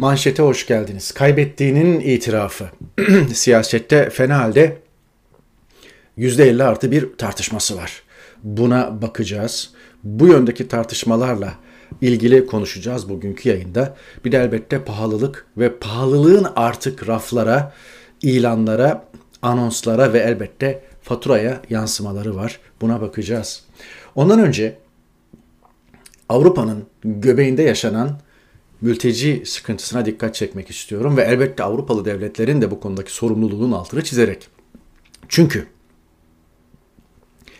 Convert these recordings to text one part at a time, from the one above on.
Manşete hoş geldiniz. Kaybettiğinin itirafı. Siyasette fena halde %50 artı bir tartışması var. Buna bakacağız. Bu yöndeki tartışmalarla ilgili konuşacağız bugünkü yayında. Bir de elbette pahalılık ve pahalılığın artık raflara, ilanlara, anonslara ve elbette faturaya yansımaları var. Buna bakacağız. Ondan önce Avrupa'nın göbeğinde yaşanan mülteci sıkıntısına dikkat çekmek istiyorum ve elbette Avrupalı devletlerin de bu konudaki sorumluluğun altını çizerek. Çünkü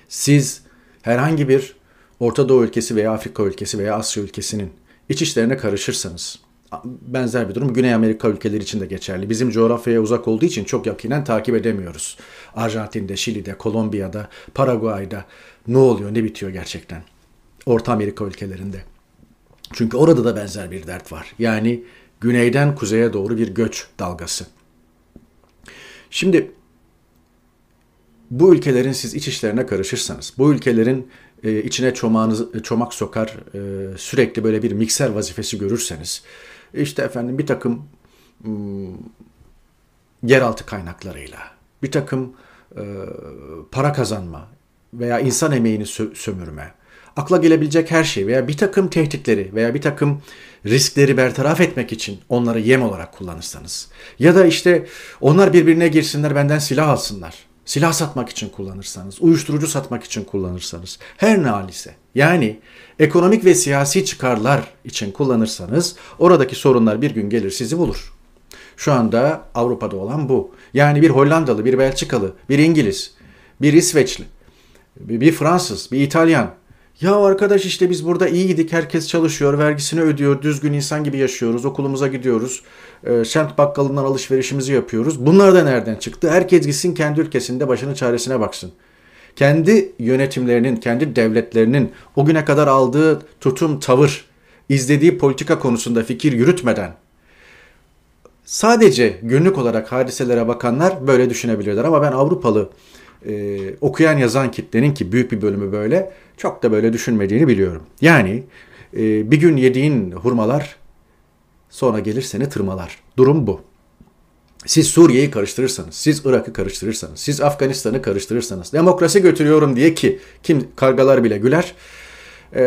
siz herhangi bir Orta Doğu ülkesi veya Afrika ülkesi veya Asya ülkesinin iç işlerine karışırsanız benzer bir durum Güney Amerika ülkeleri için de geçerli. Bizim coğrafyaya uzak olduğu için çok yakinen takip edemiyoruz. Arjantin'de, Şili'de, Kolombiya'da, Paraguay'da ne oluyor, ne bitiyor gerçekten. Orta Amerika ülkelerinde. Çünkü orada da benzer bir dert var. Yani güneyden kuzeye doğru bir göç dalgası. Şimdi bu ülkelerin siz iç işlerine karışırsanız, bu ülkelerin e, içine çomağınız, e, çomak sokar, e, sürekli böyle bir mikser vazifesi görürseniz, işte efendim bir takım ım, yeraltı kaynaklarıyla, bir takım e, para kazanma veya insan emeğini sö- sömürme, akla gelebilecek her şey veya bir takım tehditleri veya bir takım riskleri bertaraf etmek için onları yem olarak kullanırsanız ya da işte onlar birbirine girsinler benden silah alsınlar. Silah satmak için kullanırsanız, uyuşturucu satmak için kullanırsanız, her ne halise yani ekonomik ve siyasi çıkarlar için kullanırsanız oradaki sorunlar bir gün gelir sizi bulur. Şu anda Avrupa'da olan bu. Yani bir Hollandalı, bir Belçikalı, bir İngiliz, bir İsveçli, bir Fransız, bir İtalyan ya arkadaş işte biz burada iyiydik, herkes çalışıyor, vergisini ödüyor, düzgün insan gibi yaşıyoruz, okulumuza gidiyoruz, e, semt bakkalından alışverişimizi yapıyoruz. Bunlar da nereden çıktı? Herkes gitsin kendi ülkesinde başının çaresine baksın. Kendi yönetimlerinin, kendi devletlerinin o güne kadar aldığı tutum, tavır, izlediği politika konusunda fikir yürütmeden sadece günlük olarak hadiselere bakanlar böyle düşünebilirler. Ama ben Avrupalı e, okuyan yazan kitlenin ki büyük bir bölümü böyle çok da böyle düşünmediğini biliyorum. Yani e, bir gün yediğin hurmalar sonra gelir seni tırmalar. Durum bu. Siz Suriye'yi karıştırırsanız, siz Irak'ı karıştırırsanız, siz Afganistan'ı karıştırırsanız, demokrasi götürüyorum diye ki kim kargalar bile güler, e,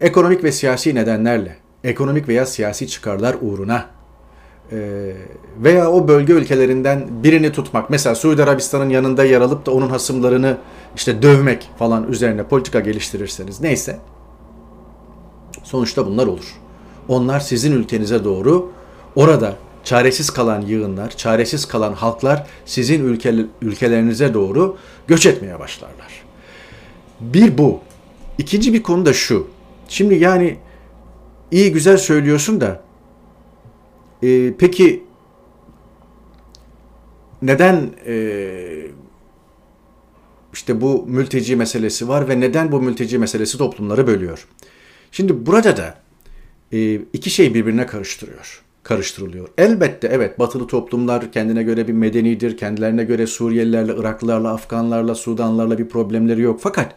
ekonomik ve siyasi nedenlerle, ekonomik veya siyasi çıkarlar uğruna veya o bölge ülkelerinden birini tutmak. Mesela Suudi Arabistan'ın yanında yer alıp da onun hasımlarını işte dövmek falan üzerine politika geliştirirseniz neyse. Sonuçta bunlar olur. Onlar sizin ülkenize doğru orada çaresiz kalan yığınlar, çaresiz kalan halklar sizin ülke, ülkelerinize doğru göç etmeye başlarlar. Bir bu. İkinci bir konu da şu. Şimdi yani iyi güzel söylüyorsun da e, peki neden e, işte bu mülteci meselesi var ve neden bu mülteci meselesi toplumları bölüyor? Şimdi burada da e, iki şey birbirine karıştırıyor karıştırılıyor. Elbette evet batılı toplumlar kendine göre bir medenidir. Kendilerine göre Suriyelilerle, Iraklılarla, Afganlarla, Sudanlarla bir problemleri yok. Fakat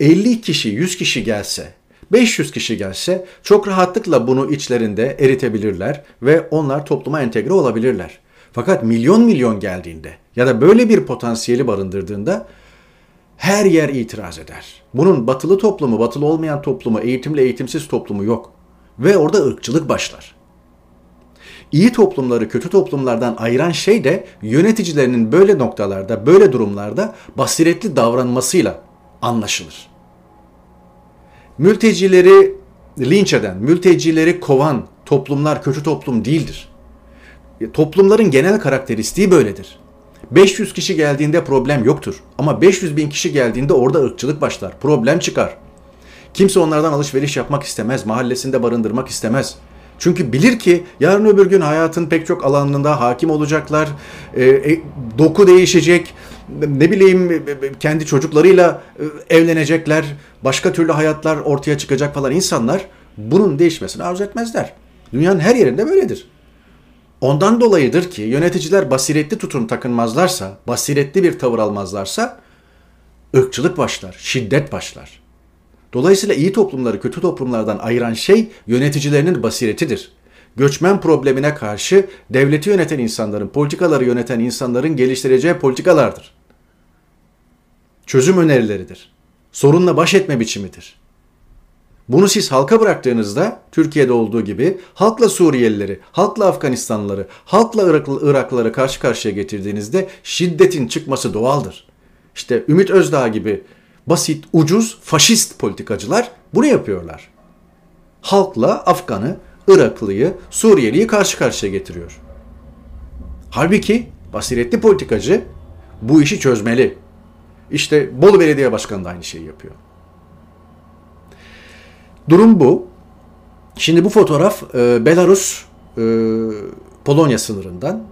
50 kişi, 100 kişi gelse 500 kişi gelse çok rahatlıkla bunu içlerinde eritebilirler ve onlar topluma entegre olabilirler. Fakat milyon milyon geldiğinde ya da böyle bir potansiyeli barındırdığında her yer itiraz eder. Bunun batılı toplumu, batılı olmayan toplumu, eğitimli eğitimsiz toplumu yok. Ve orada ırkçılık başlar. İyi toplumları kötü toplumlardan ayıran şey de yöneticilerinin böyle noktalarda, böyle durumlarda basiretli davranmasıyla anlaşılır mültecileri linç eden, mültecileri kovan toplumlar kötü toplum değildir. E, toplumların genel karakteristiği böyledir. 500 kişi geldiğinde problem yoktur. Ama 500 bin kişi geldiğinde orada ırkçılık başlar. Problem çıkar. Kimse onlardan alışveriş yapmak istemez. Mahallesinde barındırmak istemez. Çünkü bilir ki yarın öbür gün hayatın pek çok alanında hakim olacaklar. E, e, doku değişecek. Ne bileyim kendi çocuklarıyla e, evlenecekler. Başka türlü hayatlar ortaya çıkacak falan insanlar bunun değişmesini arzu etmezler. Dünyanın her yerinde böyledir. Ondan dolayıdır ki yöneticiler basiretli tutum takınmazlarsa, basiretli bir tavır almazlarsa ırkçılık başlar, şiddet başlar. Dolayısıyla iyi toplumları kötü toplumlardan ayıran şey yöneticilerinin basiretidir. göçmen problemine karşı devleti yöneten insanların, politikaları yöneten insanların geliştireceği politikalardır. Çözüm önerileridir. Sorunla baş etme biçimidir. Bunu siz halka bıraktığınızda Türkiye'de olduğu gibi halkla Suriyelileri, halkla Afganistanlıları, halkla Iraklı, Iraklıları karşı karşıya getirdiğinizde şiddetin çıkması doğaldır. İşte Ümit Özdağ gibi basit, ucuz, faşist politikacılar bunu yapıyorlar. Halkla Afgan'ı, Iraklıyı, Suriyeliyi karşı karşıya getiriyor. Halbuki basiretli politikacı bu işi çözmeli. İşte Bolu Belediye Başkanı da aynı şeyi yapıyor. Durum bu. Şimdi bu fotoğraf e, Belarus e, Polonya sınırından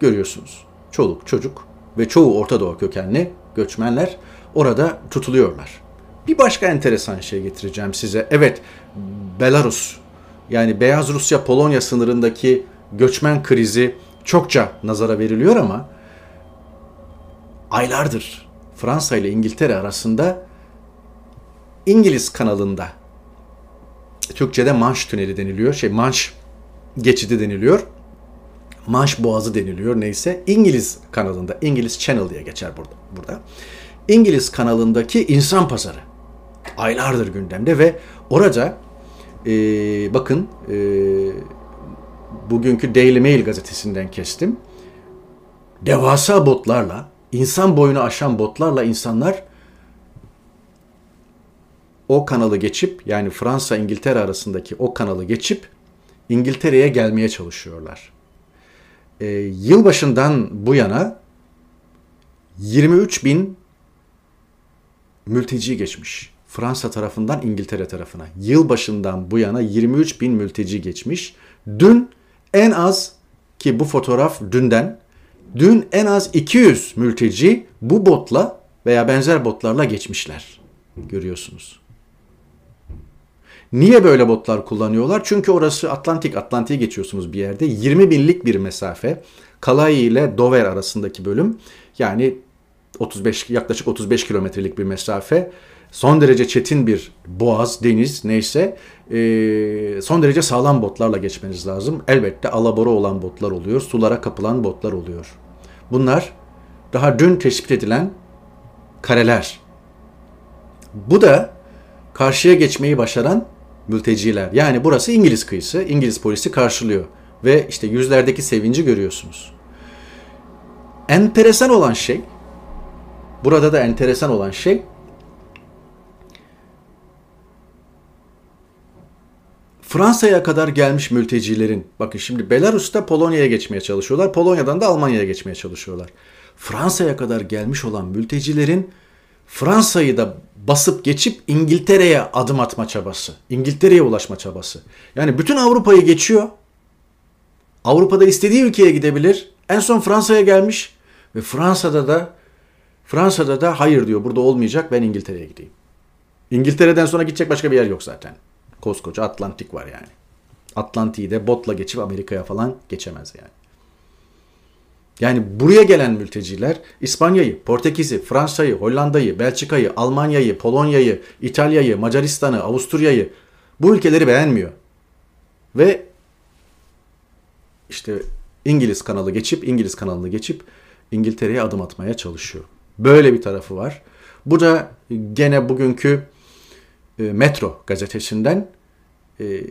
görüyorsunuz. Çoluk, çocuk ve çoğu Orta Doğu kökenli göçmenler orada tutuluyorlar. Bir başka enteresan şey getireceğim size. Evet, Belarus yani Beyaz Rusya Polonya sınırındaki göçmen krizi çokça nazara veriliyor ama aylardır Fransa ile İngiltere arasında İngiliz kanalında Türkçe'de Manş Tüneli deniliyor. Şey Manş geçidi deniliyor. Manş Boğazı deniliyor neyse. İngiliz kanalında, İngiliz Channel diye geçer burada. burada. İngiliz kanalındaki insan pazarı aylardır gündemde ve orada e, bakın e, bugünkü Daily Mail gazetesinden kestim. Devasa botlarla, insan boyunu aşan botlarla insanlar o kanalı geçip yani Fransa İngiltere arasındaki o kanalı geçip İngiltere'ye gelmeye çalışıyorlar. E, yılbaşından bu yana 23 bin mülteci geçmiş. Fransa tarafından İngiltere tarafına. Yılbaşından bu yana 23 bin mülteci geçmiş. Dün en az ki bu fotoğraf dünden dün en az 200 mülteci bu botla veya benzer botlarla geçmişler. Görüyorsunuz. Niye böyle botlar kullanıyorlar? Çünkü orası Atlantik, Atlantik'e geçiyorsunuz bir yerde. 20 binlik bir mesafe. Calais ile Dover arasındaki bölüm. Yani 35 yaklaşık 35 kilometrelik bir mesafe. Son derece çetin bir boğaz, deniz neyse son derece sağlam botlarla geçmeniz lazım. Elbette alabora olan botlar oluyor, sulara kapılan botlar oluyor. Bunlar daha dün tespit edilen kareler. Bu da karşıya geçmeyi başaran mülteciler. Yani burası İngiliz kıyısı. İngiliz polisi karşılıyor. Ve işte yüzlerdeki sevinci görüyorsunuz. Enteresan olan şey, burada da enteresan olan şey, Fransa'ya kadar gelmiş mültecilerin, bakın şimdi Belarus'ta Polonya'ya geçmeye çalışıyorlar, Polonya'dan da Almanya'ya geçmeye çalışıyorlar. Fransa'ya kadar gelmiş olan mültecilerin Fransa'yı da basıp geçip İngiltere'ye adım atma çabası. İngiltere'ye ulaşma çabası. Yani bütün Avrupa'yı geçiyor. Avrupa'da istediği ülkeye gidebilir. En son Fransa'ya gelmiş ve Fransa'da da Fransa'da da hayır diyor burada olmayacak ben İngiltere'ye gideyim. İngiltere'den sonra gidecek başka bir yer yok zaten. Koskoca Atlantik var yani. Atlantik'i de botla geçip Amerika'ya falan geçemez yani. Yani buraya gelen mülteciler İspanya'yı, Portekiz'i, Fransa'yı, Hollanda'yı, Belçika'yı, Almanya'yı, Polonya'yı, İtalya'yı, Macaristan'ı, Avusturya'yı bu ülkeleri beğenmiyor. Ve işte İngiliz kanalı geçip İngiliz kanalını geçip İngiltere'ye adım atmaya çalışıyor. Böyle bir tarafı var. Bu da gene bugünkü e, Metro gazetesinden e, e,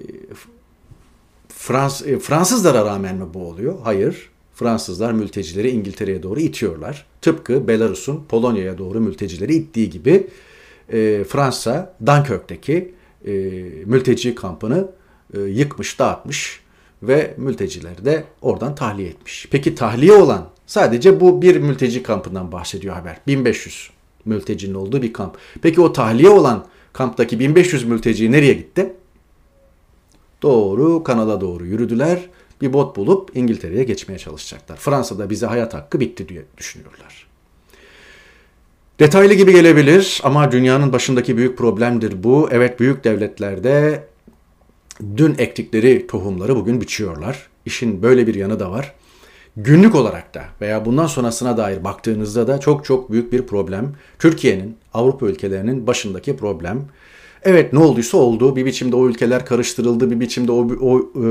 Fransızlara rağmen mi bu oluyor? Hayır. Fransızlar mültecileri İngiltere'ye doğru itiyorlar. Tıpkı Belarus'un Polonya'ya doğru mültecileri ittiği gibi Fransa Dunkirk'teki mülteci kampını yıkmış, dağıtmış ve mültecileri de oradan tahliye etmiş. Peki tahliye olan sadece bu bir mülteci kampından bahsediyor haber. 1500 mültecinin olduğu bir kamp. Peki o tahliye olan kamptaki 1500 mülteci nereye gitti? Doğru kanala doğru yürüdüler bir bot bulup İngiltere'ye geçmeye çalışacaklar. Fransa'da bize hayat hakkı bitti diye düşünüyorlar. Detaylı gibi gelebilir ama dünyanın başındaki büyük problemdir bu. Evet büyük devletlerde dün ektikleri tohumları bugün biçiyorlar. İşin böyle bir yanı da var. Günlük olarak da veya bundan sonrasına dair baktığınızda da çok çok büyük bir problem. Türkiye'nin, Avrupa ülkelerinin başındaki problem. Evet ne olduysa oldu. Bir biçimde o ülkeler karıştırıldı. Bir biçimde o, o e,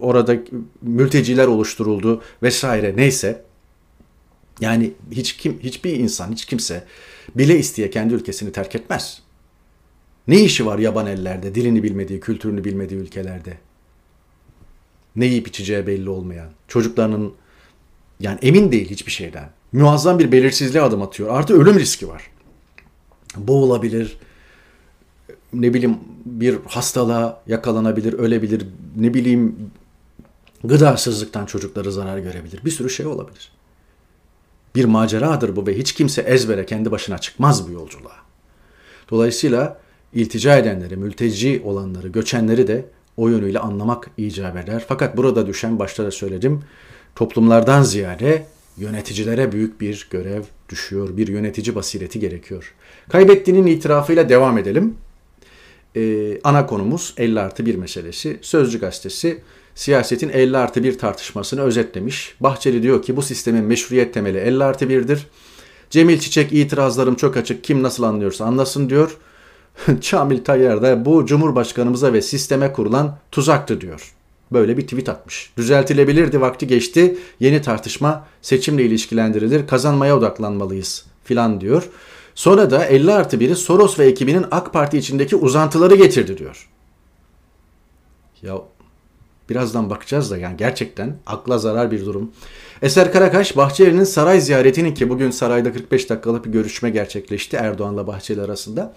orada mülteciler oluşturuldu vesaire neyse. Yani hiç kim hiçbir insan, hiç kimse bile isteye kendi ülkesini terk etmez. Ne işi var yaban ellerde, dilini bilmediği, kültürünü bilmediği ülkelerde? Ne yiyip içeceği belli olmayan, çocuklarının yani emin değil hiçbir şeyden. Muazzam bir belirsizliğe adım atıyor. Artı ölüm riski var. Boğulabilir, ne bileyim bir hastalığa yakalanabilir, ölebilir, ne bileyim gıdasızlıktan çocukları zarar görebilir. Bir sürü şey olabilir. Bir maceradır bu ve hiç kimse ezbere kendi başına çıkmaz bu yolculuğa. Dolayısıyla iltica edenleri, mülteci olanları, göçenleri de o yönüyle anlamak icap eder. Fakat burada düşen, başta da söyledim, toplumlardan ziyade yöneticilere büyük bir görev düşüyor. Bir yönetici basireti gerekiyor. Kaybettiğinin itirafıyla devam edelim. Ee, ana konumuz 50 artı 1 meselesi. Sözcü gazetesi siyasetin 50 artı 1 tartışmasını özetlemiş. Bahçeli diyor ki bu sistemin meşruiyet temeli 50 artı 1'dir. Cemil Çiçek itirazlarım çok açık kim nasıl anlıyorsa anlasın diyor. Çamil Tayyar da bu Cumhurbaşkanımıza ve sisteme kurulan tuzaktı diyor. Böyle bir tweet atmış. Düzeltilebilirdi vakti geçti. Yeni tartışma seçimle ilişkilendirilir. Kazanmaya odaklanmalıyız filan diyor. Sonra da 50 artı 1'i Soros ve ekibinin AK Parti içindeki uzantıları getirdi diyor. Ya birazdan bakacağız da yani gerçekten akla zarar bir durum. Eser Karakaş Bahçeli'nin saray ziyaretinin ki bugün sarayda 45 dakikalık bir görüşme gerçekleşti Erdoğan'la Bahçeli arasında.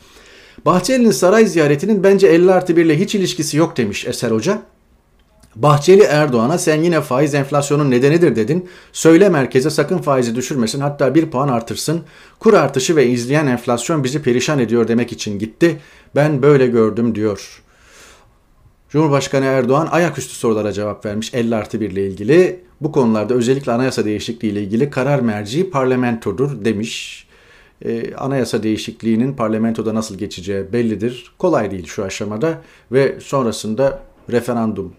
Bahçeli'nin saray ziyaretinin bence 50 artı 1 ile hiç ilişkisi yok demiş Eser Hoca. Bahçeli Erdoğan'a sen yine faiz enflasyonun nedenidir dedin. Söyle merkeze sakın faizi düşürmesin hatta bir puan artırsın. Kur artışı ve izleyen enflasyon bizi perişan ediyor demek için gitti. Ben böyle gördüm diyor. Cumhurbaşkanı Erdoğan ayaküstü sorulara cevap vermiş 50 artı 1 ile ilgili. Bu konularda özellikle anayasa değişikliği ile ilgili karar merci parlamentodur demiş. Ee, anayasa değişikliğinin parlamentoda nasıl geçeceği bellidir. Kolay değil şu aşamada ve sonrasında referandum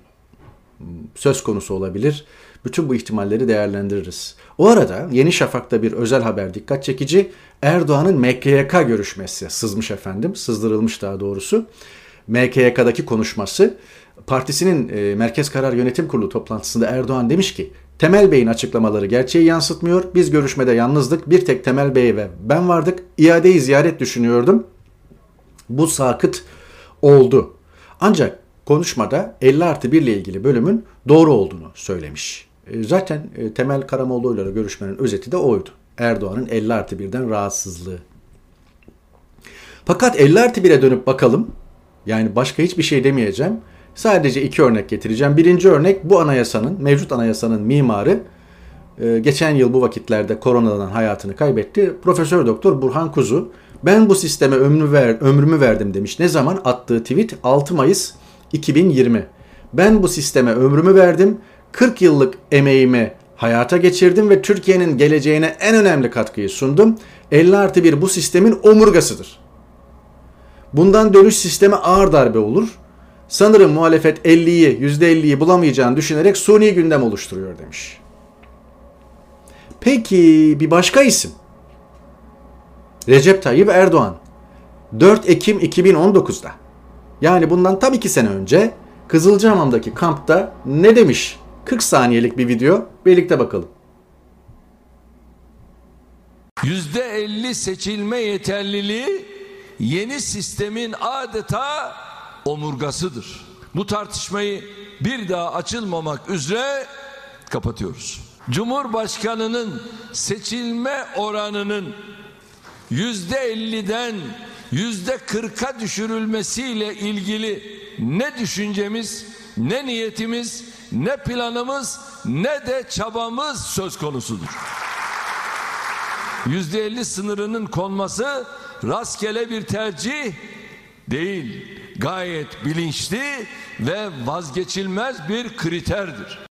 söz konusu olabilir. Bütün bu ihtimalleri değerlendiririz. O arada Yeni Şafak'ta bir özel haber dikkat çekici. Erdoğan'ın MKYK görüşmesi sızmış efendim, sızdırılmış daha doğrusu. MKYK'daki konuşması partisinin e, Merkez Karar Yönetim Kurulu toplantısında Erdoğan demiş ki Temel Bey'in açıklamaları gerçeği yansıtmıyor. Biz görüşmede yalnızdık. Bir tek Temel Bey ve ben vardık. İadeyi ziyaret düşünüyordum. Bu sakıt oldu. Ancak konuşmada 50 artı 1 ile ilgili bölümün doğru olduğunu söylemiş. E, zaten e, Temel Karamoğlu ile görüşmenin özeti de oydu. Erdoğan'ın 50 artı 1'den rahatsızlığı. Fakat 50 artı 1'e dönüp bakalım. Yani başka hiçbir şey demeyeceğim. Sadece iki örnek getireceğim. Birinci örnek bu anayasanın, mevcut anayasanın mimarı e, geçen yıl bu vakitlerde koronadan hayatını kaybetti. Profesör Doktor Burhan Kuzu. Ben bu sisteme ömrümü, ver, ömrümü verdim demiş. Ne zaman attığı tweet 6 Mayıs 2020. Ben bu sisteme ömrümü verdim. 40 yıllık emeğimi hayata geçirdim ve Türkiye'nin geleceğine en önemli katkıyı sundum. 50 artı 1 bu sistemin omurgasıdır. Bundan dönüş sisteme ağır darbe olur. Sanırım muhalefet 50'yi, %50'yi bulamayacağını düşünerek suni gündem oluşturuyor demiş. Peki bir başka isim. Recep Tayyip Erdoğan. 4 Ekim 2019'da yani bundan tam iki sene önce Kızılcahamam'daki kampta ne demiş? 40 saniyelik bir video. Birlikte bakalım. %50 seçilme yeterliliği yeni sistemin adeta omurgasıdır. Bu tartışmayı bir daha açılmamak üzere kapatıyoruz. Cumhurbaşkanının seçilme oranının yüzde elliden yüzde kırka düşürülmesiyle ilgili ne düşüncemiz, ne niyetimiz, ne planımız, ne de çabamız söz konusudur. Yüzde elli sınırının konması rastgele bir tercih değil, gayet bilinçli ve vazgeçilmez bir kriterdir.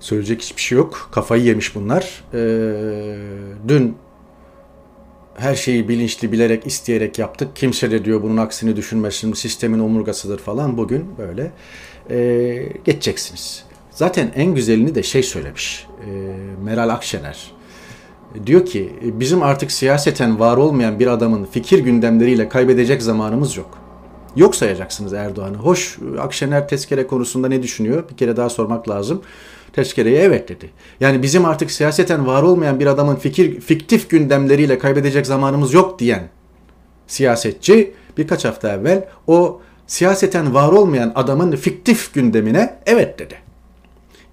Söyleyecek hiçbir şey yok. Kafayı yemiş bunlar. Ee, dün her şeyi bilinçli bilerek isteyerek yaptık. Kimse de diyor bunun aksini düşünmesin. Sistemin omurgasıdır falan. Bugün böyle ee, geçeceksiniz. Zaten en güzelini de şey söylemiş. E, Meral Akşener. Diyor ki bizim artık siyaseten var olmayan bir adamın fikir gündemleriyle kaybedecek zamanımız yok. Yok sayacaksınız Erdoğan'ı. Hoş Akşener tezkere konusunda ne düşünüyor? Bir kere daha sormak lazım. Tezkereye evet dedi. Yani bizim artık siyaseten var olmayan bir adamın fikir fiktif gündemleriyle kaybedecek zamanımız yok diyen siyasetçi birkaç hafta evvel o siyaseten var olmayan adamın fiktif gündemine evet dedi.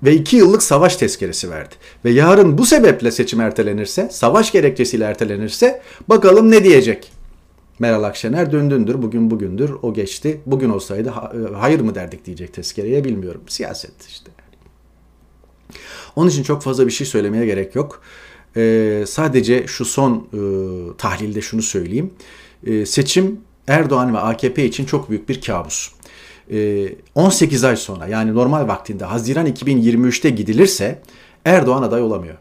Ve iki yıllık savaş tezkeresi verdi. Ve yarın bu sebeple seçim ertelenirse, savaş gerekçesiyle ertelenirse bakalım ne diyecek? Meral Akşener döndündür, bugün bugündür, o geçti. Bugün olsaydı e, hayır mı derdik diyecek tezkereye bilmiyorum. Siyaset işte. Onun için çok fazla bir şey söylemeye gerek yok. Ee, sadece şu son e, tahlilde şunu söyleyeyim. E, seçim Erdoğan ve AKP için çok büyük bir kabus. E, 18 ay sonra yani normal vaktinde Haziran 2023'te gidilirse Erdoğan aday olamıyor.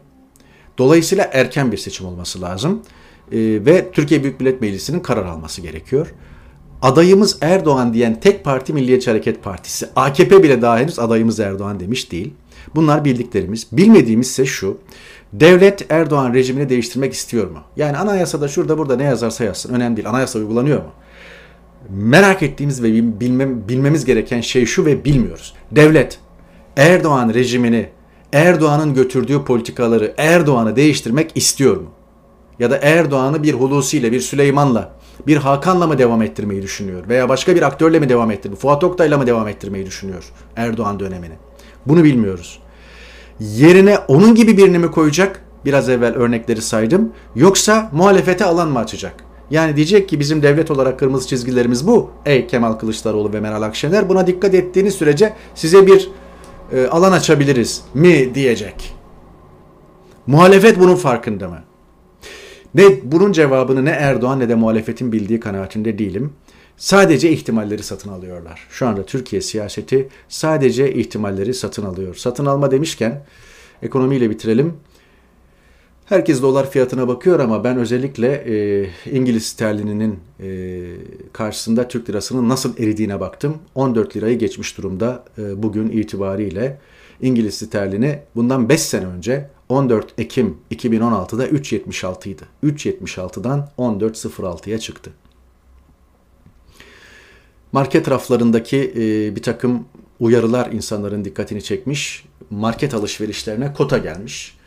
Dolayısıyla erken bir seçim olması lazım e, ve Türkiye Büyük Millet Meclisi'nin karar alması gerekiyor. Adayımız Erdoğan diyen tek parti Milliyetçi Hareket Partisi. AKP bile daha henüz adayımız Erdoğan demiş değil. Bunlar bildiklerimiz. Bilmediğimiz ise şu. Devlet Erdoğan rejimini değiştirmek istiyor mu? Yani anayasada şurada burada ne yazarsa yazsın. Önemli değil. Anayasa uygulanıyor mu? Merak ettiğimiz ve bilmem, bilmemiz gereken şey şu ve bilmiyoruz. Devlet Erdoğan rejimini, Erdoğan'ın götürdüğü politikaları, Erdoğan'ı değiştirmek istiyor mu? Ya da Erdoğan'ı bir Hulusi ile, bir Süleyman'la, bir Hakan'la mı devam ettirmeyi düşünüyor? Veya başka bir aktörle mi devam ettirmeyi, Fuat Oktay'la mı devam ettirmeyi düşünüyor Erdoğan dönemini? Bunu bilmiyoruz. Yerine onun gibi birini mi koyacak? Biraz evvel örnekleri saydım. Yoksa muhalefete alan mı açacak? Yani diyecek ki bizim devlet olarak kırmızı çizgilerimiz bu. Ey Kemal Kılıçdaroğlu ve Meral Akşener buna dikkat ettiğiniz sürece size bir e, alan açabiliriz mi diyecek. Muhalefet bunun farkında mı? Ne bunun cevabını ne Erdoğan ne de muhalefetin bildiği kanaatinde değilim. Sadece ihtimalleri satın alıyorlar. Şu anda Türkiye siyaseti sadece ihtimalleri satın alıyor. Satın alma demişken ekonomiyle bitirelim. Herkes dolar fiyatına bakıyor ama ben özellikle e, İngiliz sterlininin e, karşısında Türk lirasının nasıl eridiğine baktım. 14 lirayı geçmiş durumda e, bugün itibariyle. İngiliz sterlini bundan 5 sene önce 14 Ekim 2016'da 3.76 idi. 3.76'dan 14.06'ya çıktı. Market raflarındaki e, bir takım uyarılar insanların dikkatini çekmiş. Market alışverişlerine kota gelmiş.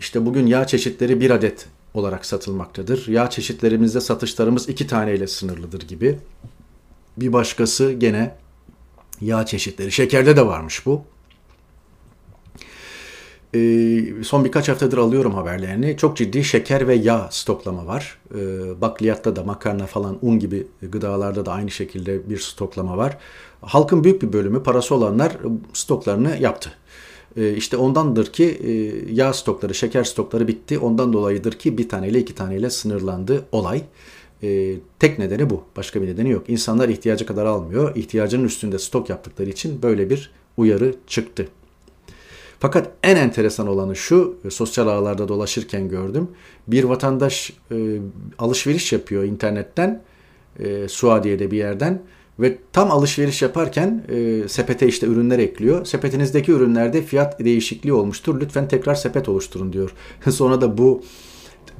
İşte bugün yağ çeşitleri bir adet olarak satılmaktadır. Yağ çeşitlerimizde satışlarımız iki taneyle sınırlıdır gibi. Bir başkası gene yağ çeşitleri. Şekerde de varmış bu. Ee, son birkaç haftadır alıyorum haberlerini. Çok ciddi şeker ve yağ stoklama var. Ee, bakliyatta da makarna falan un gibi gıdalarda da aynı şekilde bir stoklama var. Halkın büyük bir bölümü parası olanlar stoklarını yaptı. Ee, işte ondandır ki e, yağ stokları, şeker stokları bitti. Ondan dolayıdır ki bir taneyle iki taneyle sınırlandı olay. tek nedeni bu. Başka bir nedeni yok. İnsanlar ihtiyacı kadar almıyor. İhtiyacının üstünde stok yaptıkları için böyle bir uyarı çıktı. Fakat en enteresan olanı şu, e, sosyal ağlarda dolaşırken gördüm. Bir vatandaş e, alışveriş yapıyor internetten, e, Suadiye'de bir yerden ve tam alışveriş yaparken e, sepete işte ürünler ekliyor. Sepetinizdeki ürünlerde fiyat değişikliği olmuştur. Lütfen tekrar sepet oluşturun diyor. Sonra da bu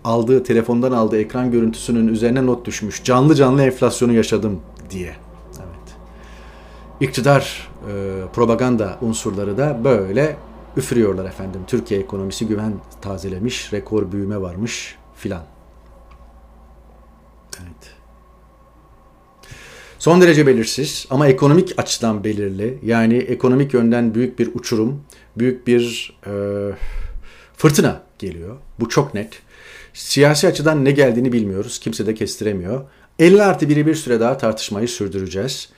aldığı telefondan aldığı ekran görüntüsünün üzerine not düşmüş. Canlı canlı enflasyonu yaşadım diye. Evet. İktidar e, propaganda unsurları da böyle üfürüyorlar efendim. Türkiye ekonomisi güven tazelemiş, rekor büyüme varmış filan. Evet. Son derece belirsiz ama ekonomik açıdan belirli. Yani ekonomik yönden büyük bir uçurum, büyük bir e, fırtına geliyor. Bu çok net. Siyasi açıdan ne geldiğini bilmiyoruz. Kimse de kestiremiyor. 50 artı biri bir süre daha tartışmayı sürdüreceğiz.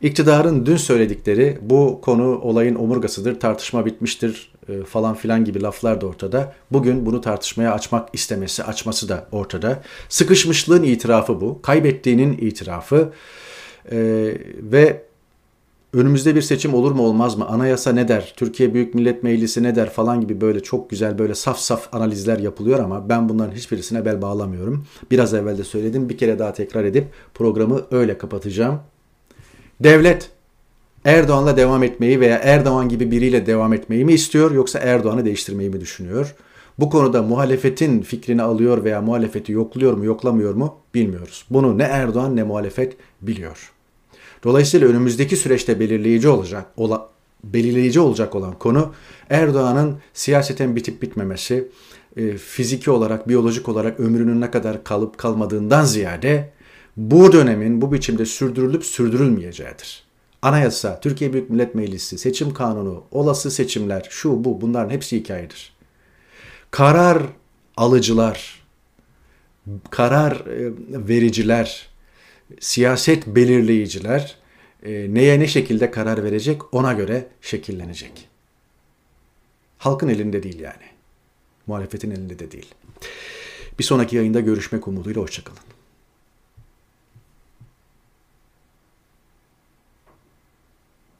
İktidarın dün söyledikleri bu konu olayın omurgasıdır, tartışma bitmiştir e, falan filan gibi laflar da ortada. Bugün bunu tartışmaya açmak istemesi, açması da ortada. Sıkışmışlığın itirafı bu, kaybettiğinin itirafı e, ve önümüzde bir seçim olur mu olmaz mı? Anayasa ne der? Türkiye Büyük Millet Meclisi ne der? Falan gibi böyle çok güzel böyle saf saf analizler yapılıyor ama ben bunların hiçbirisine bel bağlamıyorum. Biraz evvel de söyledim. Bir kere daha tekrar edip programı öyle kapatacağım. Devlet Erdoğan'la devam etmeyi veya Erdoğan gibi biriyle devam etmeyi mi istiyor yoksa Erdoğan'ı değiştirmeyi mi düşünüyor? Bu konuda muhalefetin fikrini alıyor veya muhalefeti yokluyor mu yoklamıyor mu bilmiyoruz. Bunu ne Erdoğan ne muhalefet biliyor. Dolayısıyla önümüzdeki süreçte belirleyici olacak ola, belirleyici olacak olan konu Erdoğan'ın siyaseten bitip bitmemesi, e, fiziki olarak, biyolojik olarak ömrünün ne kadar kalıp kalmadığından ziyade bu dönemin bu biçimde sürdürülüp sürdürülmeyeceğidir. Anayasa, Türkiye Büyük Millet Meclisi, seçim kanunu, olası seçimler, şu bu bunların hepsi hikayedir. Karar alıcılar, karar e, vericiler, siyaset belirleyiciler e, neye ne şekilde karar verecek ona göre şekillenecek. Halkın elinde değil yani. Muhalefetin elinde de değil. Bir sonraki yayında görüşmek umuduyla hoşçakalın.